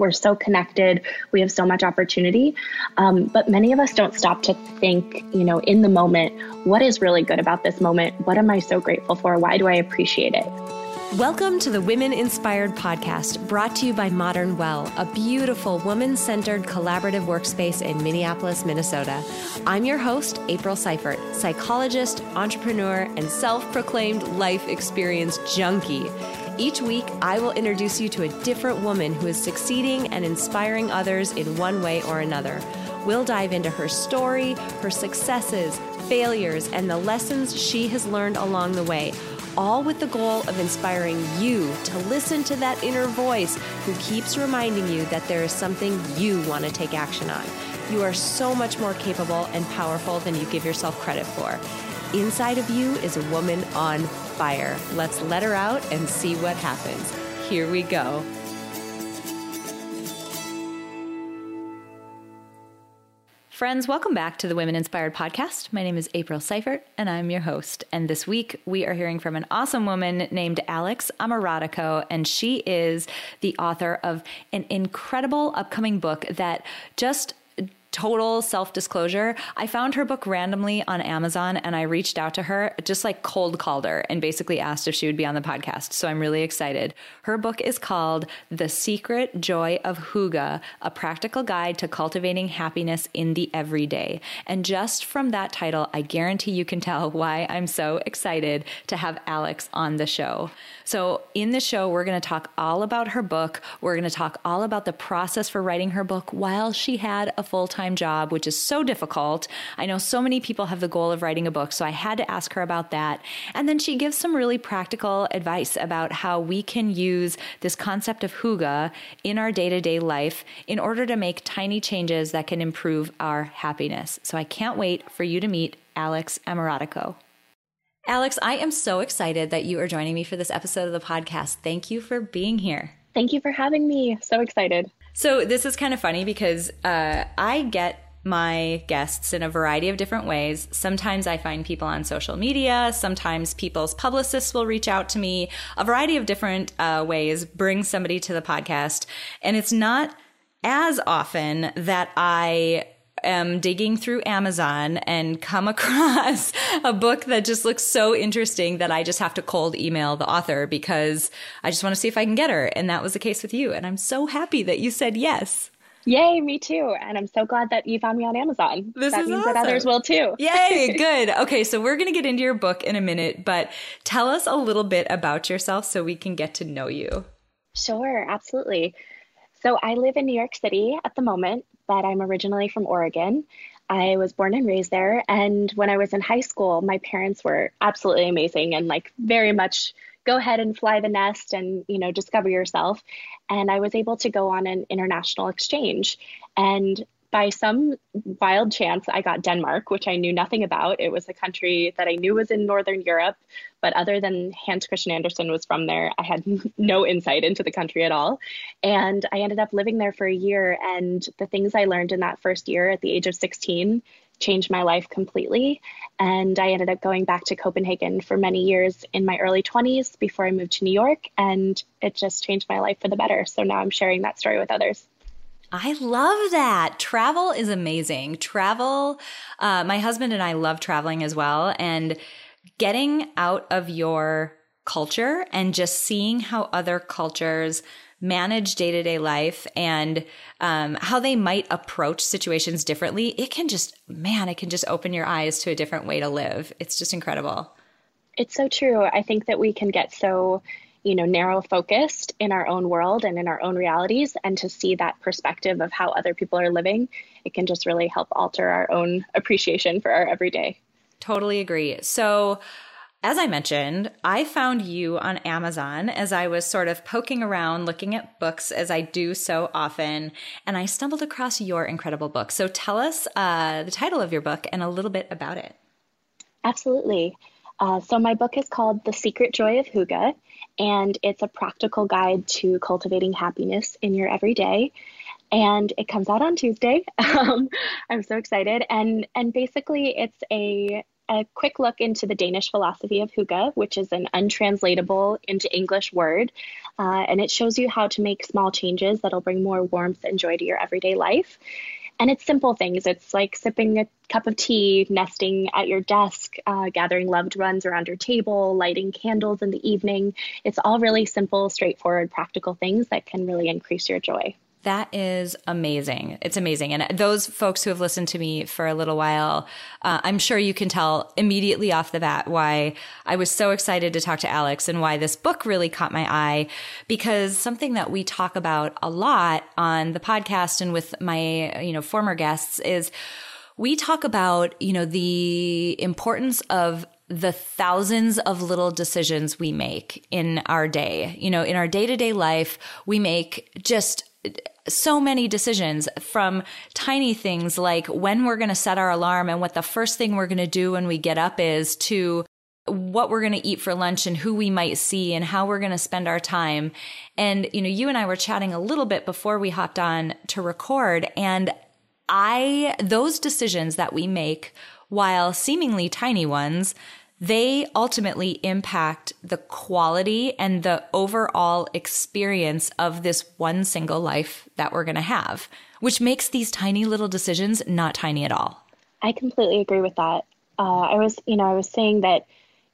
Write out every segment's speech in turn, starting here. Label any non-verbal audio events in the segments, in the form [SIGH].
We're so connected. We have so much opportunity. Um, but many of us don't stop to think, you know, in the moment, what is really good about this moment? What am I so grateful for? Why do I appreciate it? Welcome to the Women Inspired podcast, brought to you by Modern Well, a beautiful woman centered collaborative workspace in Minneapolis, Minnesota. I'm your host, April Seifert, psychologist, entrepreneur, and self proclaimed life experience junkie. Each week, I will introduce you to a different woman who is succeeding and inspiring others in one way or another. We'll dive into her story, her successes, failures, and the lessons she has learned along the way all with the goal of inspiring you to listen to that inner voice who keeps reminding you that there is something you want to take action on. You are so much more capable and powerful than you give yourself credit for. Inside of you is a woman on fire. Let's let her out and see what happens. Here we go. Friends, welcome back to the Women Inspired podcast. My name is April Seifert, and I'm your host. And this week, we are hearing from an awesome woman named Alex Amoratico, and she is the author of an incredible upcoming book that just total self disclosure, I found her book randomly on Amazon and I reached out to her, just like cold called her, and basically asked if she would be on the podcast. So I'm really excited. Her book is called The Secret Joy of Hygge A Practical Guide to Cultivating Happiness in the Everyday. And just from that title, I guarantee you can tell why I'm so excited to have Alex on the show. So, in the show, we're going to talk all about her book. We're going to talk all about the process for writing her book while she had a full time job, which is so difficult. I know so many people have the goal of writing a book, so I had to ask her about that. And then she gives some really practical advice about how we can use this concept of hygge in our day to day life in order to make tiny changes that can improve our happiness. So, I can't wait for you to meet Alex Amoratico. Alex, I am so excited that you are joining me for this episode of the podcast. Thank you for being here. Thank you for having me. So excited. So, this is kind of funny because uh, I get my guests in a variety of different ways. Sometimes I find people on social media. Sometimes people's publicists will reach out to me. A variety of different uh, ways bring somebody to the podcast. And it's not as often that I am digging through Amazon and come [LAUGHS] across a book that just looks so interesting that I just have to cold email the author because I just want to see if I can get her. And that was the case with you. And I'm so happy that you said yes. Yay, me too. And I'm so glad that you found me on Amazon. This that means awesome. that others will too. Yay, [LAUGHS] good. Okay, so we're going to get into your book in a minute, but tell us a little bit about yourself so we can get to know you. Sure, absolutely. So I live in New York City at the moment, but I'm originally from Oregon. I was born and raised there. And when I was in high school, my parents were absolutely amazing and like very much go ahead and fly the nest and you know discover yourself and i was able to go on an international exchange and by some wild chance, I got Denmark, which I knew nothing about. It was a country that I knew was in Northern Europe, but other than Hans Christian Andersen was from there, I had [LAUGHS] no insight into the country at all. And I ended up living there for a year. And the things I learned in that first year at the age of 16 changed my life completely. And I ended up going back to Copenhagen for many years in my early 20s before I moved to New York. And it just changed my life for the better. So now I'm sharing that story with others. I love that. Travel is amazing. Travel, uh, my husband and I love traveling as well. And getting out of your culture and just seeing how other cultures manage day to day life and um, how they might approach situations differently, it can just, man, it can just open your eyes to a different way to live. It's just incredible. It's so true. I think that we can get so you know narrow focused in our own world and in our own realities and to see that perspective of how other people are living it can just really help alter our own appreciation for our everyday totally agree so as I mentioned, I found you on Amazon as I was sort of poking around looking at books as I do so often, and I stumbled across your incredible book. So tell us uh, the title of your book and a little bit about it. Absolutely. Uh, so, my book is called The Secret Joy of Hygge, and it's a practical guide to cultivating happiness in your everyday. And it comes out on Tuesday. [LAUGHS] Um, I'm so excited, and and basically, it's a a quick look into the Danish philosophy of hygge, which is an untranslatable into English word. Uh, and it shows you how to make small changes that'll bring more warmth and joy to your everyday life. And it's simple things. It's like sipping a cup of tea, nesting at your desk, uh, gathering loved ones around your table, lighting candles in the evening. It's all really simple, straightforward, practical things that can really increase your joy. That is amazing. It's amazing. And those folks who have listened to me for a little while, uh, I'm sure you can tell immediately off the bat why I was so excited to talk to Alex and why this book really caught my eye. Because something that we talk about a lot on the podcast and with my, you know, former guests is we talk about, you know, the importance of the thousands of little decisions we make in our day. You know, in our day to day life, we make just so many decisions from tiny things like when we're going to set our alarm and what the first thing we're going to do when we get up is to what we're going to eat for lunch and who we might see and how we're going to spend our time. And, you know, you and I were chatting a little bit before we hopped on to record. And I, those decisions that we make, while seemingly tiny ones, they ultimately impact the quality and the overall experience of this one single life that we're going to have, which makes these tiny little decisions not tiny at all. I completely agree with that. Uh, I was, you know, I was saying that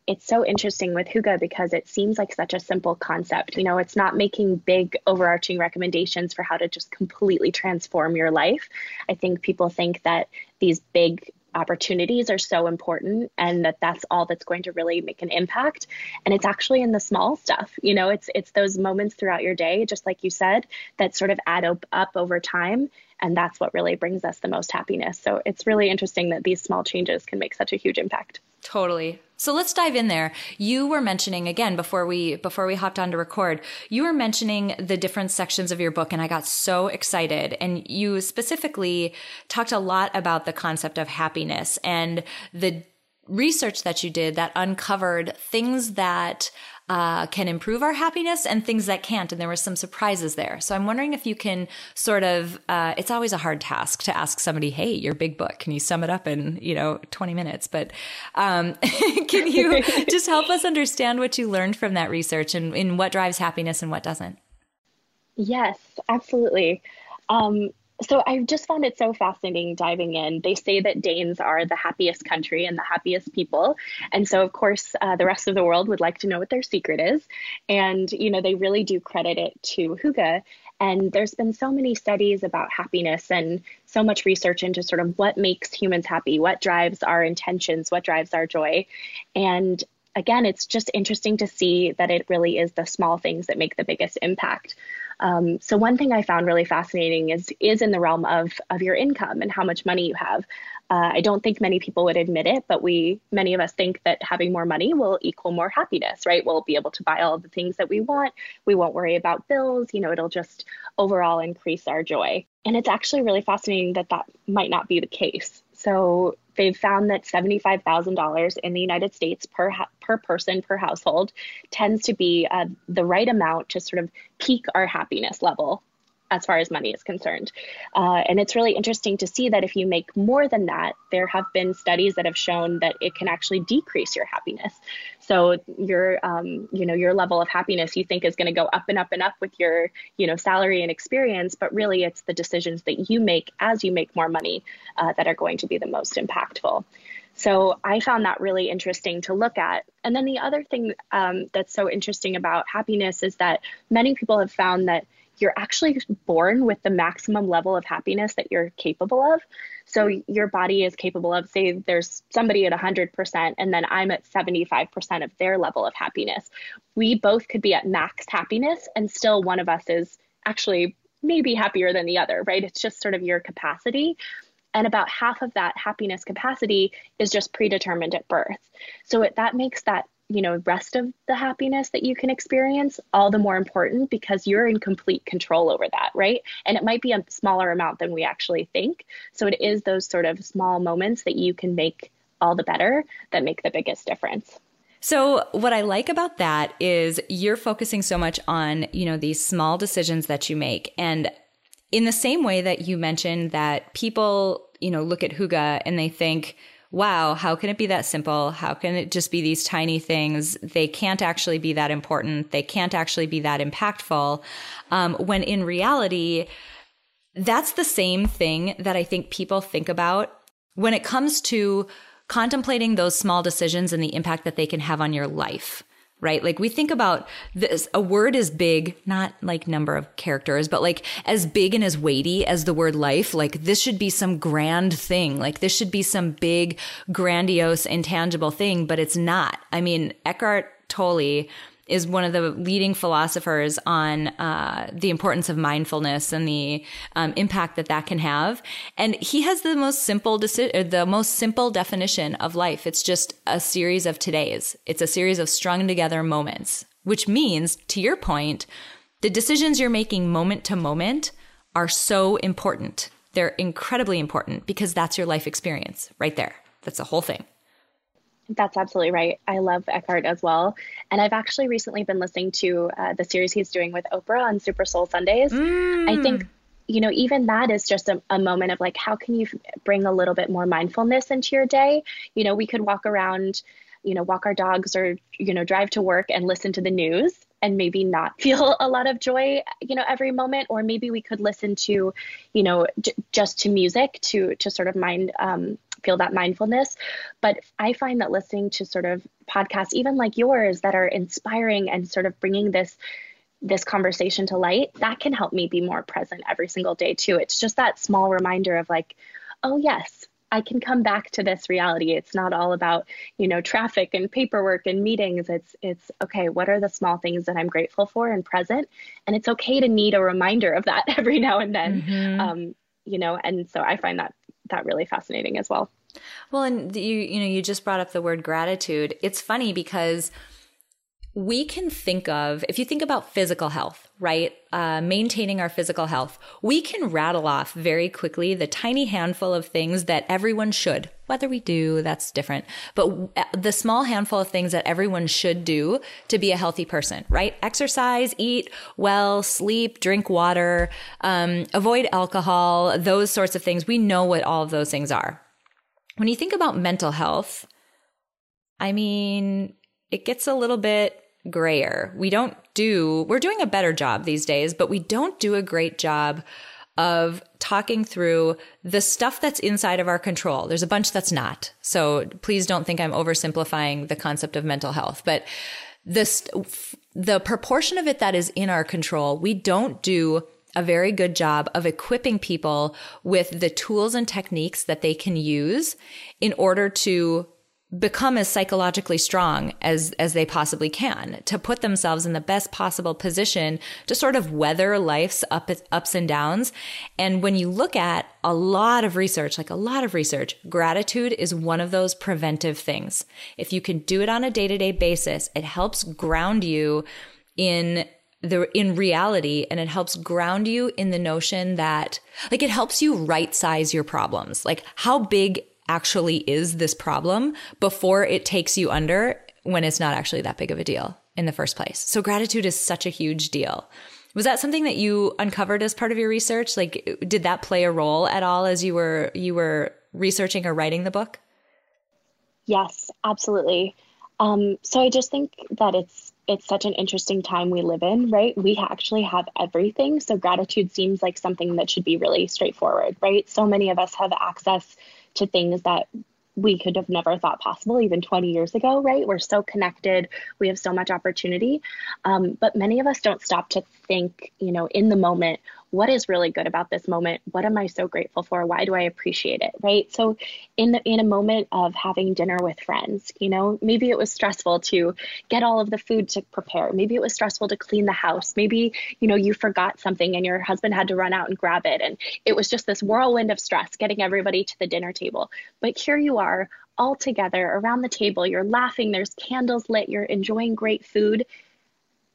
it's so interesting with Hygge because it seems like such a simple concept. You know, it's not making big overarching recommendations for how to just completely transform your life. I think people think that these big opportunities are so important and that that's all that's going to really make an impact. And it's actually in the small stuff you know it's it's those moments throughout your day just like you said that sort of add up, up over time. And that's what really brings us the most happiness. So it's really interesting that these small changes can make such a huge impact. Totally. So let's dive in there. You were mentioning again before we before we hopped on to record, you were mentioning the different sections of your book and I got so excited and you specifically talked a lot about the concept of happiness and the research that you did that uncovered things that uh, can improve our happiness and things that can't. And there were some surprises there. So I'm wondering if you can sort of, uh, it's always a hard task to ask somebody, hey, your big book, can you sum it up in, you know, 20 minutes? But um, [LAUGHS] can you [LAUGHS] just help us understand what you learned from that research and in what drives happiness and what doesn't? Yes, absolutely. Um, so I just found it so fascinating diving in. They say that Danes are the happiest country and the happiest people. And so, of course, uh, the rest of the world would like to know what their secret is. And, you know, they really do credit it to Hygge. And there's been so many studies about happiness and so much research into sort of what makes humans happy, what drives our intentions, what drives our joy. And again, it's just interesting to see that it really is the small things that make the biggest impact. Um, so one thing I found really fascinating is is in the realm of of your income and how much money you have. Uh, I don't think many people would admit it, but we many of us think that having more money will equal more happiness, right? We'll be able to buy all the things that we want. We won't worry about bills. You know, it'll just overall increase our joy. And it's actually really fascinating that that might not be the case. So they've found that $75,000 in the United States per per person per household tends to be uh, the right amount to sort of peak our happiness level as far as money is concerned. Uh, and it's really interesting to see that if you make more than that, there have been studies that have shown that it can actually decrease your happiness. So your, um, you know, your level of happiness you think is going to go up and up and up with your, you know, salary and experience, but really it's the decisions that you make as you make more money uh, that are going to be the most impactful. So I found that really interesting to look at. And then the other thing um, that's so interesting about happiness is that many people have found that you're actually born with the maximum level of happiness that you're capable of. So mm-hmm. your body is capable of, say, there's somebody at 100%, and then I'm at 75% of their level of happiness. We both could be at max happiness, and still one of us is actually maybe happier than the other, right? It's just sort of your capacity. And about half of that happiness capacity is just predetermined at birth. So it, that makes that you know rest of the happiness that you can experience all the more important because you're in complete control over that right? And it might be a smaller amount than we actually think. So it is those sort of small moments that you can make all the better that make the biggest difference. So what I like about that is you're focusing so much on, you know, these small decisions that you make. And in the same way that you mentioned that people, you know, look at hygge and they think, wow, how can it be that simple? How can it just be these tiny things? They can't actually be that important. They can't actually be that impactful. Um, when in reality, that's the same thing that I think people think about when it comes to contemplating those small decisions and the impact that they can have on your life right? Like we think about this, a word is big, not like number of characters, but like as big and as weighty as the word life. Like this should be some grand thing. Like this should be some big, grandiose, intangible thing, but it's not. I mean, Eckhart Tolle is one of the leading philosophers on uh, the importance of mindfulness and the um, impact that that can have. And he has the most simple deci- the most simple definition of life. It's just a series of todays. It's a series of strung together moments, which means, to your point, the decisions you're making moment to moment are so important. They're incredibly important because that's your life experience right there. That's the whole thing. That's absolutely right. I love Eckhart as well. And I've actually recently been listening to uh, the series he's doing with Oprah on Super Soul Sundays. Mm. I think, you know, even that is just a, a moment of like, how can you bring a little bit more mindfulness into your day? You know, we could walk around, you know, walk our dogs or, you know, drive to work and listen to the news and maybe not [LAUGHS] feel a lot of joy you know every moment or maybe we could listen to you know j- just to music to to sort of mind um, feel that mindfulness. But I find that listening to sort of podcasts, even like yours, that are inspiring and sort of bringing this this conversation to light, that can help me be more present every single day too. It's just that small reminder of like, oh yes, I can come back to this reality. It's not all about, you know, traffic and paperwork and meetings. It's it's okay, what are the small things that I'm grateful for and present? And it's okay to need a reminder of that [LAUGHS] every now and then. Mm-hmm. Um, you know, and so I find that that really fascinating as well. Well, and you you know you just brought up the word gratitude. It's funny because we can think of if you think about physical health, right? Uh, maintaining our physical health, we can rattle off very quickly the tiny handful of things that everyone should. Whether we do, that's different. But the small handful of things that everyone should do to be a healthy person, right? Exercise, eat well, sleep, drink water, um, avoid alcohol, those sorts of things. We know what all of those things are, when you think about mental health, I mean, it gets a little bit grayer. We don't do, we're doing a better job these days, but we don't do a great job of talking through the stuff that's inside of our control. There's a bunch that's not. So please don't think I'm oversimplifying the concept of mental health, but this, the proportion of it that is in our control, we don't do a very good job of equipping people with the tools and techniques that they can use in order to become as psychologically strong as as they possibly can to put themselves in the best possible position to sort of weather life's up, ups and downs. And when you look at a lot of research like a lot of research gratitude is one of those preventive things. If you can do it on a day-to-day basis it helps ground you in the in reality and it helps ground you in the notion that like it helps you right size your problems. Like how big actually is this problem before it takes you under when it's not actually that big of a deal in the first place so gratitude is such a huge deal was that something that you uncovered as part of your research like did that play a role at all as you were you were researching or writing the book yes absolutely um, so i just think that it's it's such an interesting time we live in, right? We actually have everything. So gratitude seems like something that should be really straightforward, right? So many of us have access to things that we could have never thought possible even 20 years ago, right? We're so connected, we have so much opportunity. Um, but many of us don't stop to think, you know, in the moment, what is really good about this moment? What am I so grateful for? Why do I appreciate it? Right. So in the, in a moment of having dinner with friends, you know, maybe it was stressful to get all of the food to prepare. Maybe it was stressful to clean the house. Maybe, you know, you forgot something and your husband had to run out and grab it. And it was just this whirlwind of stress getting everybody to the dinner table. But here you are all together around the table. You're laughing, there's candles lit, you're enjoying great food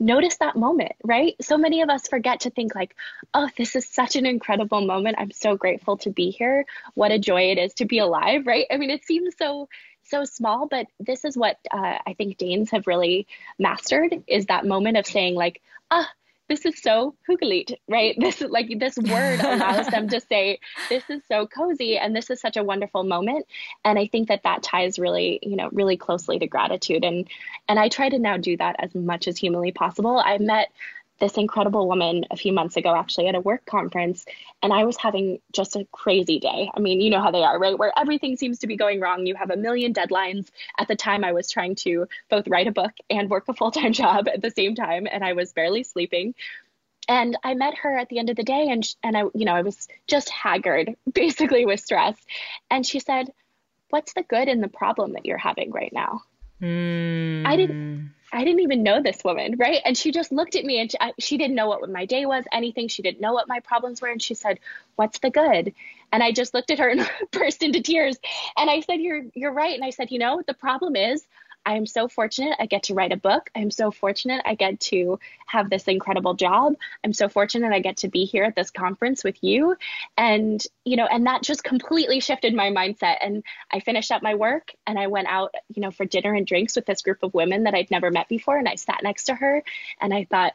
notice that moment, right? So many of us forget to think like, oh, this is such an incredible moment. I'm so grateful to be here. What a joy it is to be alive, right? I mean, it seems so so small, but this is what uh, I think Danes have really mastered is that moment of saying like, ah, this is so hyggeligt, right? [LAUGHS] This is like this word allows them to say, this is so cozy and this is such a wonderful moment. And I think that that ties really, you know, really closely to gratitude. And, and I try to now do that as much as humanly possible. I met this incredible woman a few months ago actually at a work conference and i was having just a crazy day. I mean you know how they are right? Where everything seems to be going wrong. You have a million deadlines. At the time i was trying to both write a book and work a full-time [LAUGHS] job at the same time and i was barely sleeping. And I met her at the end of the day and and I you know I was just haggard [LAUGHS] basically with stress. And she said what's the good in the problem that you're having right now? Mm. I didn't I didn't even know this woman, right? And she just looked at me and she, she, didn't know what my day was, anything. She didn't know what my problems were. And she said, What's the good? And I just looked at her [LAUGHS] and burst into tears. And I said, You're you're right. And I said, you know, the problem is I am so fortunate I get to write a book. I'm so fortunate I get to have this incredible job. I'm so fortunate I get to be here at this conference with you. And, you know, and that just completely shifted my mindset. And I finished up my work and I went out, you know, for dinner and drinks with this group of women that I'd never met before. And I sat next to her and I thought,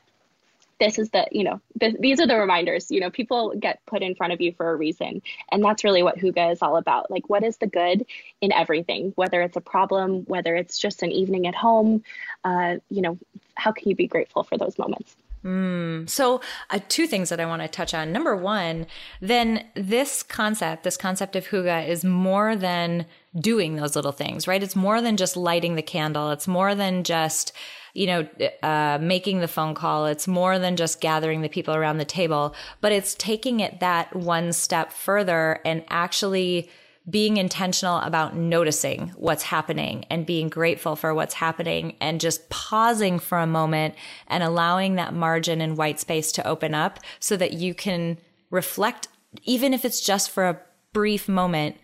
this is the you know these are the reminders you know people get put in front of you for a reason and that's really what hygge is all about like what is the good in everything whether it's a problem whether it's just an evening at home uh, you know how can you be grateful for those moments Mm. So, uh, two things that I want to touch on. Number one, then this concept, this concept of hygge, is more than doing those little things, right? It's more than just lighting the candle. It's more than just you know, uh, making the phone call. It's more than just gathering the people around the table, but it's taking it that one step further and actually being intentional about noticing what's happening and being grateful for what's happening and just pausing for a moment and allowing that margin and white space to open up so that you can reflect, even if it's just for a brief moment,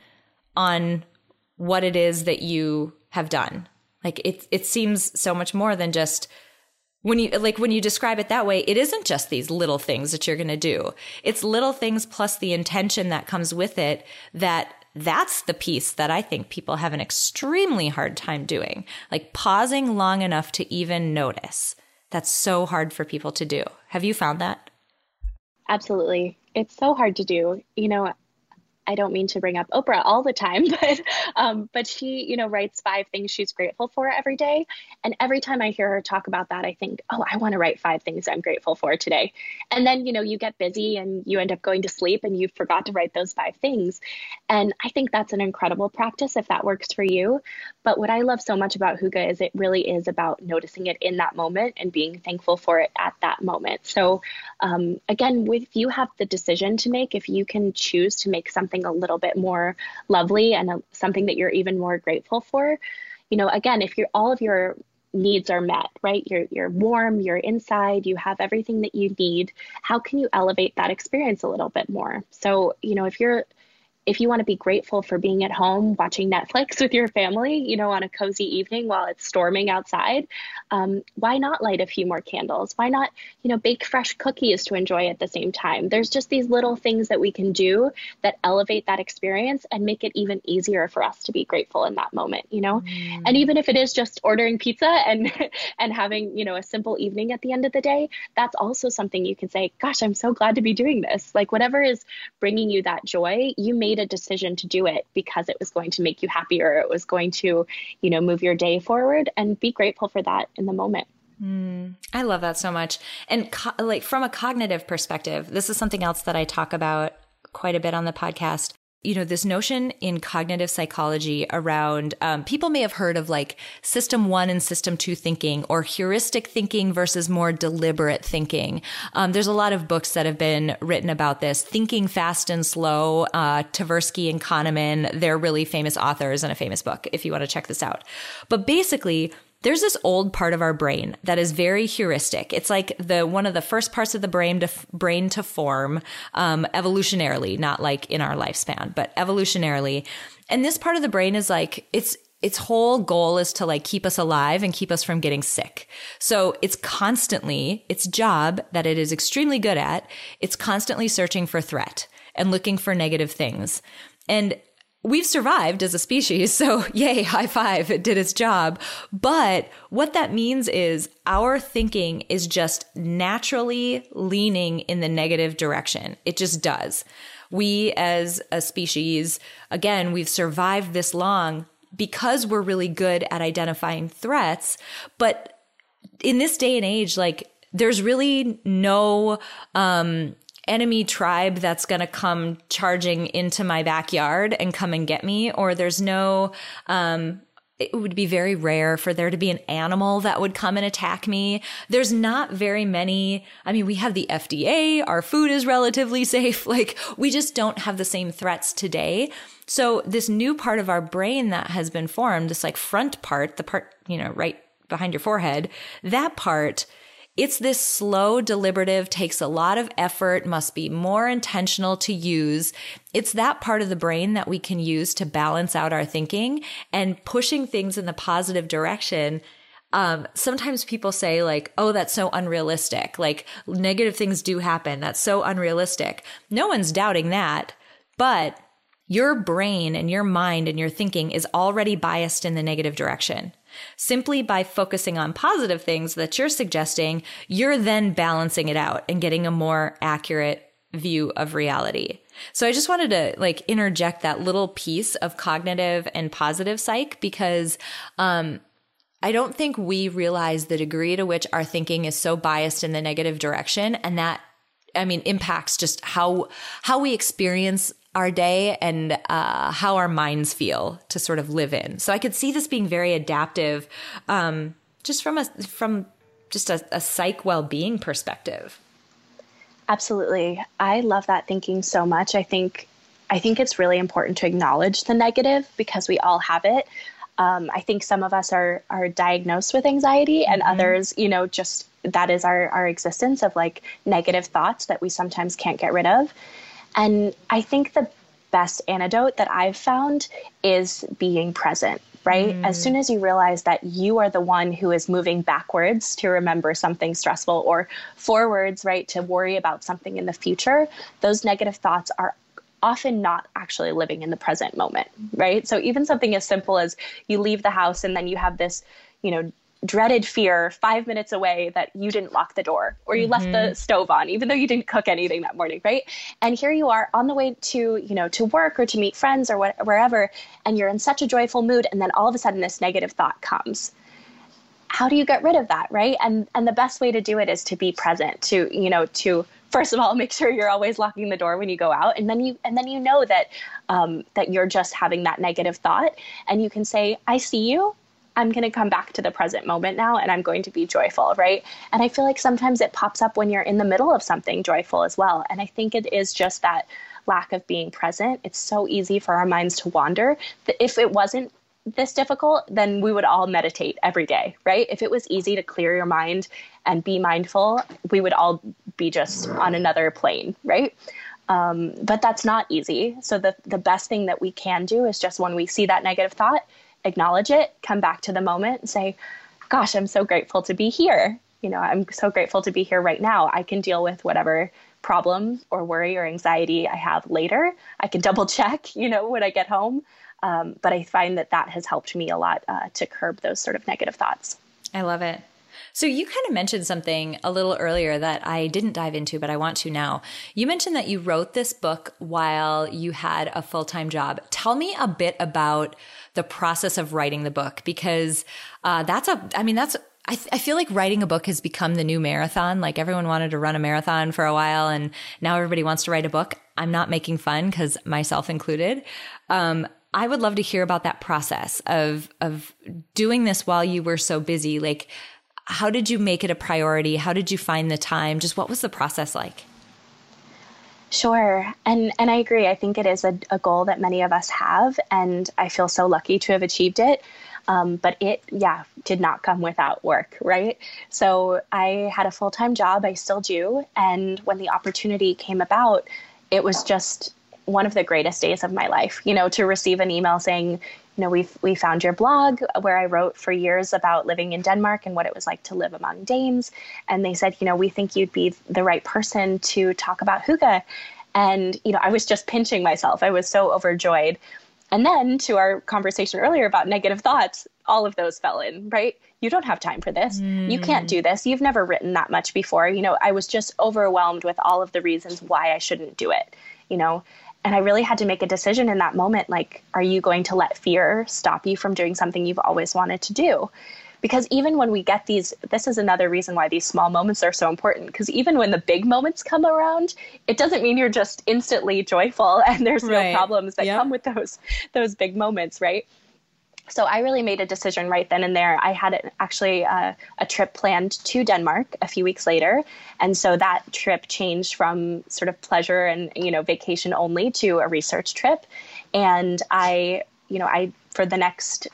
on what it is that you have done like it it seems so much more than just when you like when you describe it that way, it isn't just these little things that you're going to do. It's little things plus the intention that comes with it that that's the piece that I think people have an extremely hard time doing. Like pausing long enough to even notice. That's so hard for people to do. Have you found that? Absolutely. It's so hard to do. You know, I don't mean to bring up Oprah all the time, [LAUGHS] but um, but she, you know, writes five things she's grateful for every day. And every time I hear her talk about that, I think, oh, I want to write five things I'm grateful for today. And then, you know, you get busy and you end up going to sleep and you forgot to write those five things. And I think that's an incredible practice if that works for you. But what I love so much about Hygge is it really is about noticing it in that moment and being thankful for it at that moment. So um, again, if you have the decision to make, if you can choose to make something something a little bit more lovely and a, something that you're even more grateful for. You know again if you're all of your needs are met right? You're you're warm you're inside you have everything that you need. How can you elevate that experience a little bit more? So you know if you're if you want to be grateful for being at home watching Netflix [LAUGHS] with your family, you know, on a cozy evening while it's storming outside, um, why not light a few more candles? Why not, you know, bake fresh cookies to enjoy at the same time? There's just these little things that we can do that elevate that experience and make it even easier for us to be grateful in that moment, you know? Mm. And even if it is just ordering pizza and [LAUGHS] and having, you know, a simple evening at the end of the day, that's also something you can say, gosh, I'm so glad to be doing this. Like whatever is bringing you that joy, you may made a decision to do it because it was going to make you happier. It was going to you know move your day forward and be grateful for that in the moment. Mm, I love that so much. And co- like from a cognitive perspective, this is something else that I talk about quite a bit on the podcast you know, this notion in cognitive psychology around um, people may have heard of like system one and system two thinking or heuristic thinking versus more deliberate thinking. Um, there's a lot of books that have been written about this. Thinking Fast and Slow, uh, Tversky and Kahneman, they're really famous authors and a famous book if you want to check this out. But basically, there's this old part of our brain that is very heuristic. It's like the one of the first parts of the brain to brain to form um, evolutionarily, not like in our lifespan, but evolutionarily. And this part of the brain is like it's its whole goal is to like keep us alive and keep us from getting sick. So it's constantly its job that it is extremely good at. It's constantly searching for threat and looking for negative things. And we've survived as a species. So, [LAUGHS] yay, high five, it did its job. But what that means is our thinking is just naturally leaning in the negative direction. It just does. We as a species, again, we've survived this long because we're really good at identifying threats. But in this day and age, like, there's really no um, enemy tribe that's going to come charging into my backyard and come and get me, or there's no, um, it would be very rare for there to be an animal that would come and attack me. There's not very many. I mean, we have the FDA, our food is relatively [LAUGHS] safe. Like, we just don't have the same threats today. So, this new part of our brain that has been formed, this like front part, the part, you know, right behind your forehead, that part it's this slow, deliberative, takes a lot of effort, must be more intentional to use. It's that part of the brain that we can use to balance out our thinking and pushing things in the positive direction. Um, sometimes people say like, oh, that's so unrealistic. Like negative things do happen. That's so unrealistic. No one's doubting that. But your brain and your mind and your thinking is already biased in the negative direction. Simply by focusing on positive things that you're suggesting, you're then balancing it out and getting a more accurate view of reality. So I just wanted to like interject that little piece of cognitive and positive psych because um, I don't think we realize the degree to which our thinking is so biased in the negative direction and that I mean impacts just how how we experience our day and uh, how our minds feel to sort of live in. So I could see this being very adaptive, um, just from a from just a, a psych well being perspective. Absolutely, I love that thinking so much. I think I think it's really important to acknowledge the negative because we all have it. Um, I think some of us are are diagnosed with anxiety, and mm-hmm. others, you know, just that is our our existence of like negative thoughts that we sometimes can't get rid of. And I think the best antidote that I've found is being present, right? Mm. As soon as you realize that you are the one who is moving backwards to remember something stressful or forwards, right, to worry about something in the future, those negative thoughts are often not actually living in the present moment, right? So even something as simple as you leave the house and then you have this, you know, dreaded fear five minutes away that you didn't lock the door or you mm-hmm. left the mm-hmm. stove on even though you didn't cook anything that morning right and here you are on the way to you know to work or to meet friends or what, wherever and you're in such a joyful mood and then all of a sudden this negative thought comes how do you get rid of that right and and the best way to do it is to be present to you know to first of all [LAUGHS] make sure you're always locking the door when you go out and then you and then you know that um, that you're just having that negative thought and you can say i see you I'm going to come back to the present moment now and I'm going to be joyful, right? And I feel like sometimes it pops up when you're in the middle of something joyful as well. And I think it is just that lack of being present. It's so easy for our minds to wander if it wasn't this difficult, then we would all meditate every day, right? If it was easy to clear your mind and be mindful, we would all be just on another plane, right? Um, but that's not easy. So the the best thing that we can do is just when we see that negative thought, acknowledge it, come back to the moment and say, gosh, I'm so grateful to be here. You know, I'm so grateful to be here right now. I can deal with whatever problem or worry or anxiety I have later. I can [LAUGHS] double check, you know, when I get home. Um, but I find that that has helped me a lot uh, to curb those sort of negative thoughts. I love it. So you kind of mentioned something a little earlier that I didn't dive into, but I want to now. You mentioned that you wrote this book while you had a full time job. Tell me a bit about the process of writing the book because uh, that's a, I mean, that's I, th- I, feel like writing a book has become the new marathon. Like everyone wanted to run a marathon for a while, and now everybody wants to write a book. I'm not making fun because myself included. Um, I would love to hear about that process of of doing this while you were so busy. Like, how did you make it a priority? How did you find the time? Just what was the process like? Sure. And and I agree. I think it is a, a goal that many of us have and I feel so lucky to have achieved it. Um, but it, yeah, did not come without work, right? So I had a full time job, I still do. And when the opportunity came about, it was just one of the greatest days of my life, you know, to receive an email saying, you know, we we found your blog where I wrote for years about living in Denmark and what it was like to live among Danes, and they said, you know, we think you'd be the right person to talk about hygge, and you know, I was just pinching myself. I was so overjoyed. And then to our conversation earlier about negative thoughts, all of those fell in, right? You don't have time for this. Mm. You can't do this. You've never written that much before. You know, I was just overwhelmed with all of the reasons why I shouldn't do it, you know. And I really had to make a decision in that moment like, are you going to let fear stop you from doing something you've always wanted to do? because even when we get these this is another reason why these small moments are so important because even when the big moments come around it doesn't mean you're just instantly joyful [LAUGHS] and there's right. no problems that yep. come with those those big moments right so I really made a decision right then and there. I had actually uh, a trip planned to Denmark a few weeks later, and so that trip changed from sort of pleasure and you know vacation only to a research trip. And I, you know, I for the next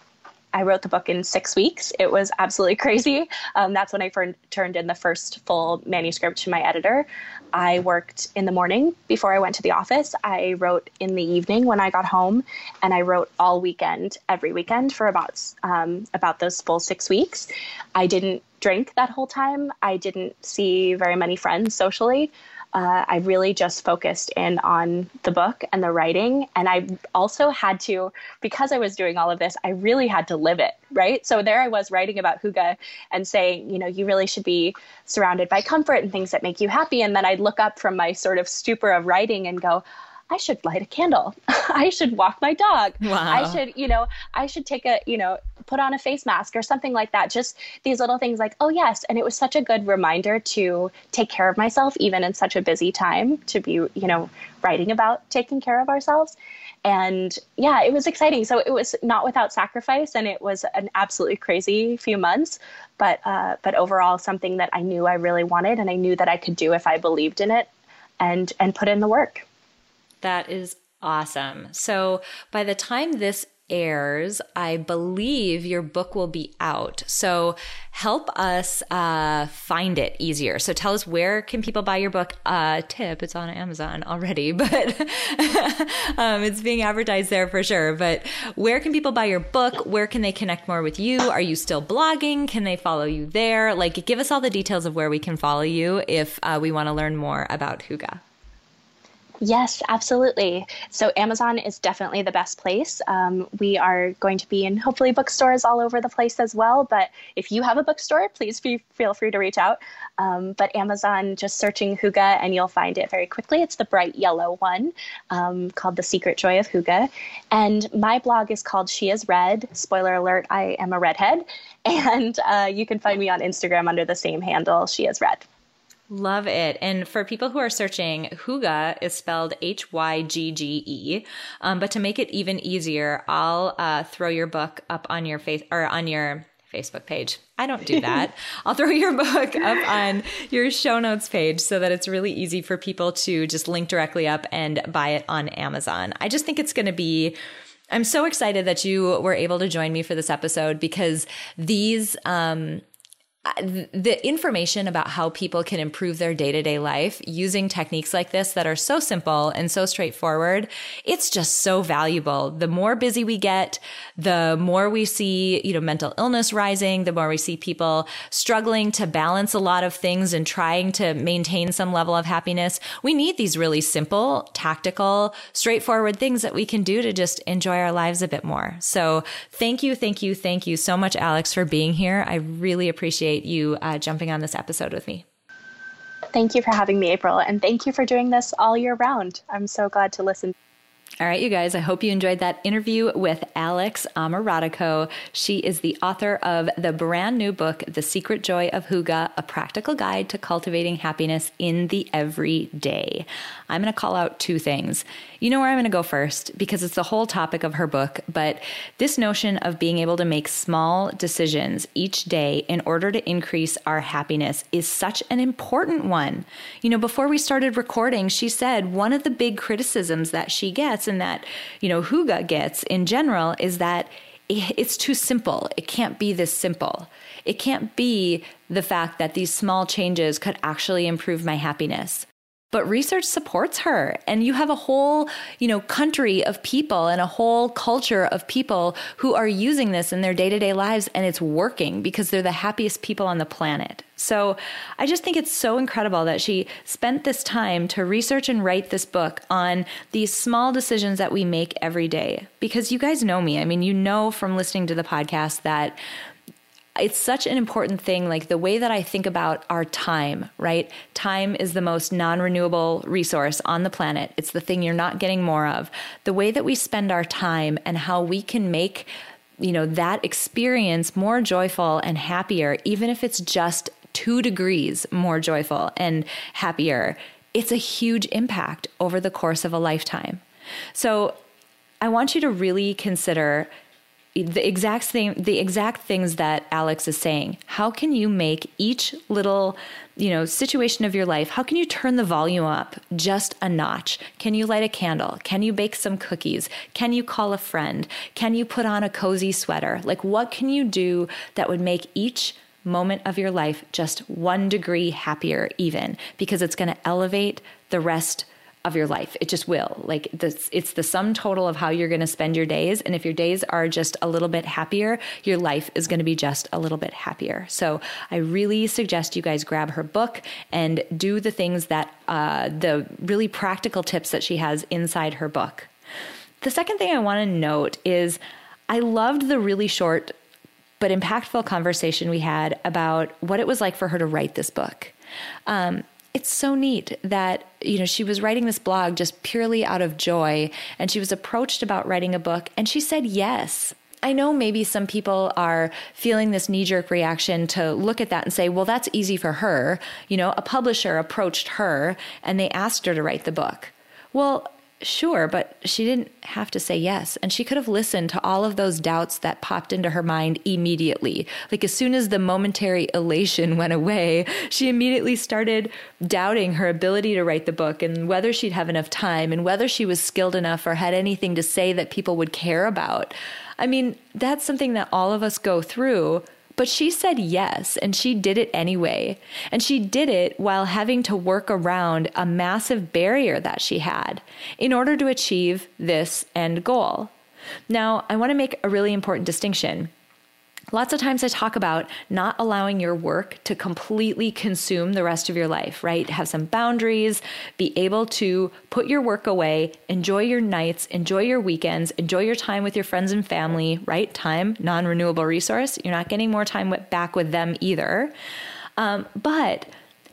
I wrote the book in six weeks. It was absolutely [LAUGHS] crazy. Um, that's when I fir- turned in the first full manuscript to my editor. I worked in the morning before I went to the office. I wrote in the evening when I got home, and I wrote all weekend, every weekend for about um, about those full six weeks. I didn't drink that whole time. I didn't see very many friends socially uh, I really just focused in on the book and the writing. And I also had to, because I was doing all of this, I really had to live it, right? So there I was writing about Hygge and saying, you know, you really should be surrounded by comfort and things that make you happy. And then I'd look up from my sort of stupor of writing and go, I should light a candle. [LAUGHS] I should walk my dog. Wow. I should, you know, I should take a, you know, put on a face mask or something like that. Just these little things like, oh, yes. And it was such a good reminder to take care of myself, even in such a busy time, to be, you know, writing about taking care of ourselves. And yeah, it was exciting. So it was not without sacrifice, and it was an absolutely crazy few months. But uh, but overall, something that I knew I really wanted, and I knew that I could do if I believed in it, and and put in the work. That is awesome. So by the time this airs, I believe your book will be out. So help us uh, find it easier. So tell us where can people buy your book? Uh, tip, it's on Amazon already, [LAUGHS] but um, it's being advertised there for sure. But where can people buy your book? Where can they connect more with you? Are you still blogging? Can they follow you there? Like, give us all the details of where we can follow you if uh, we want to learn more about Hygge. Yes, absolutely. So Amazon is definitely the best place. Um, we are going to be in hopefully bookstores all over the place as well. But if you have a bookstore, please be, feel free to reach out. Um, but Amazon, just searching Hygge and you'll find it very quickly. It's the bright yellow one um, called The Secret Joy of Hygge. And my blog is called She is Red. Spoiler alert, I am a redhead. [LAUGHS] And uh, you can find me on Instagram under the same handle, She is Red. Love it. And for people who are searching, Hygge is spelled H Y G G E. Um, but to make it even easier, I'll uh, throw your book up on your face or on your Facebook page. I don't do that. [LAUGHS] I'll throw your book up on your show notes page so that it's really easy for people to just link directly up and buy it on Amazon. I just think it's going to be. I'm so excited that you were able to join me for this episode because these um, the information about how people can improve their day to day life using techniques like this that are so simple and so straightforward, it's just so valuable. The more busy we get, the more we see, you know, mental illness rising, the more we see people struggling to balance a lot of things and trying to maintain some level of happiness. We need these really simple, tactical, straightforward things that we can do to just enjoy our lives a bit more. So thank you, thank you, thank you so much, Alex, for being here. I really appreciate appreciate you uh, jumping on this episode with me. Thank you for having me, April, and thank you for doing this all year round. I'm so glad to listen. All right, you guys, I hope you enjoyed that interview with Alex Amoratico. She is the author of the brand new book, The Secret Joy of Hygge, a practical guide to cultivating happiness in the everyday. I'm going to call out two things. You know where I'm going to go first because it's the whole topic of her book, but this notion of being able to make small decisions each day in order to increase our happiness is such an important one. You know, before we started recording, she said one of the big criticisms that she gets and that, you know, Hygge gets in general is that it's too simple. It can't be this simple. It can't be the fact that these small changes could actually improve my happiness but research supports her and you have a whole you know country of people and a whole culture of people who are using this in their day-to-day lives and it's working because they're the happiest people on the planet So I just think it's so incredible that she spent this time to research and write this book on these small decisions that we make every day. Because you guys know me. I mean, you know from listening to the podcast that it's such an important thing like the way that i think about our time right? Time is the most non-renewable resource on the planet. It's the thing you're not getting more of. The way that we spend our time and how we can make you know that experience more joyful and happier even if it's just two degrees more joyful and happier, it's a huge impact over the course of a lifetime. So I want you to really consider the exact same the exact things that Alex is saying. How can you make each little, you know, situation of your life, how can you turn the volume up just a notch? Can you light a candle? Can you bake some cookies? Can you call a friend? Can you put on a cozy sweater? Like what can you do that would make each moment of your life just one degree happier, even because it's going to elevate the rest of your life. It just will. Like this, it's the sum total of how you're going to spend your days. And if your days are just a little bit happier, your life is going to be just a little bit happier. So I really suggest you guys grab her book and do the things that uh, the really practical tips that she has inside her book. The second thing I want to note is I loved the really short but impactful conversation we had about what it was like for her to write this book. Um, it's so neat that you know she was writing this blog just purely out of joy and she was approached about writing a book and she said yes I know maybe some people are feeling this knee jerk reaction to look at that and say, well, that's easy for her. You know, a publisher approached her and they asked her to write the book. Well, Sure, but she didn't have to say yes. And she could have listened to all of those doubts that popped into her mind immediately. Like, as soon as the momentary elation went away, she immediately started doubting her ability to write the book and whether she'd have enough time and whether she was skilled enough or had anything to say that people would care about. I mean, that's something that all of us go through but she said yes, and she did it anyway. And she did it while having to work around a massive barrier that she had in order to achieve this end goal. Now, I want to make a really important distinction. Lots of times I talk about not allowing your work to completely consume the rest of your life, right? Have some boundaries, be able to put your work away, enjoy your nights, enjoy your weekends, enjoy your time with your friends and family, right? Time, non renewable resource. You're not getting more time back with them either. Um, but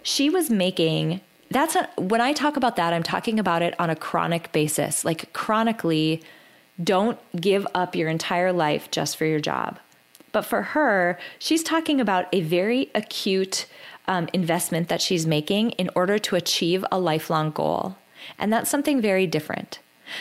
she was making that's a, when I talk about that, I'm talking about it on a chronic basis. Like chronically, don't give up your entire life just for your job but for her, she's talking about a very acute um, investment that she's making in order to achieve a lifelong goal. And that's something very different.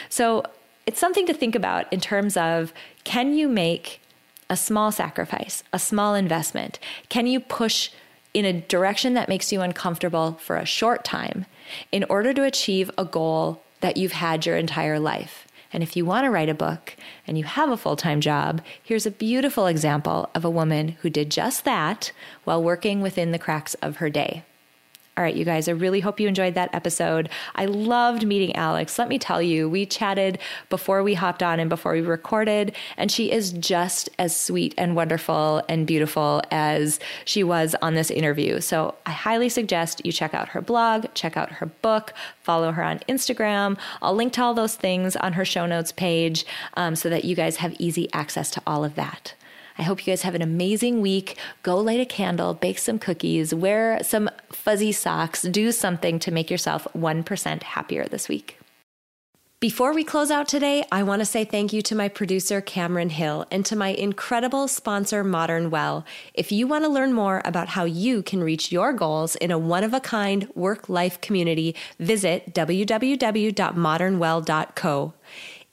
So it's something to think about in terms of can you make a small sacrifice, a small investment? Can you push in a direction that makes you uncomfortable for a short time in order to achieve a goal that you've had your entire life? And if you want to write a book and you have a full time job, here's a beautiful example of a woman who did just that while working within the cracks of her day. All right, you guys, I really hope you enjoyed that episode. I loved meeting Alex. Let me tell you, we chatted before we hopped on and before we recorded, and she is just as sweet and wonderful and beautiful as she was on this interview. So I highly suggest you check out her blog, check out her book, follow her on Instagram. I'll link to all those things on her show notes page um, so that you guys have easy access to all of that. I hope you guys have an amazing week. Go light a candle, bake some cookies, wear some fuzzy socks, do something to make yourself 1% happier this week. Before we close out today, I want to say thank you to my producer, Cameron Hill, and to my incredible sponsor, Modern Well. If you want to learn more about how you can reach your goals in a one of a kind work life community, visit www.modernwell.co.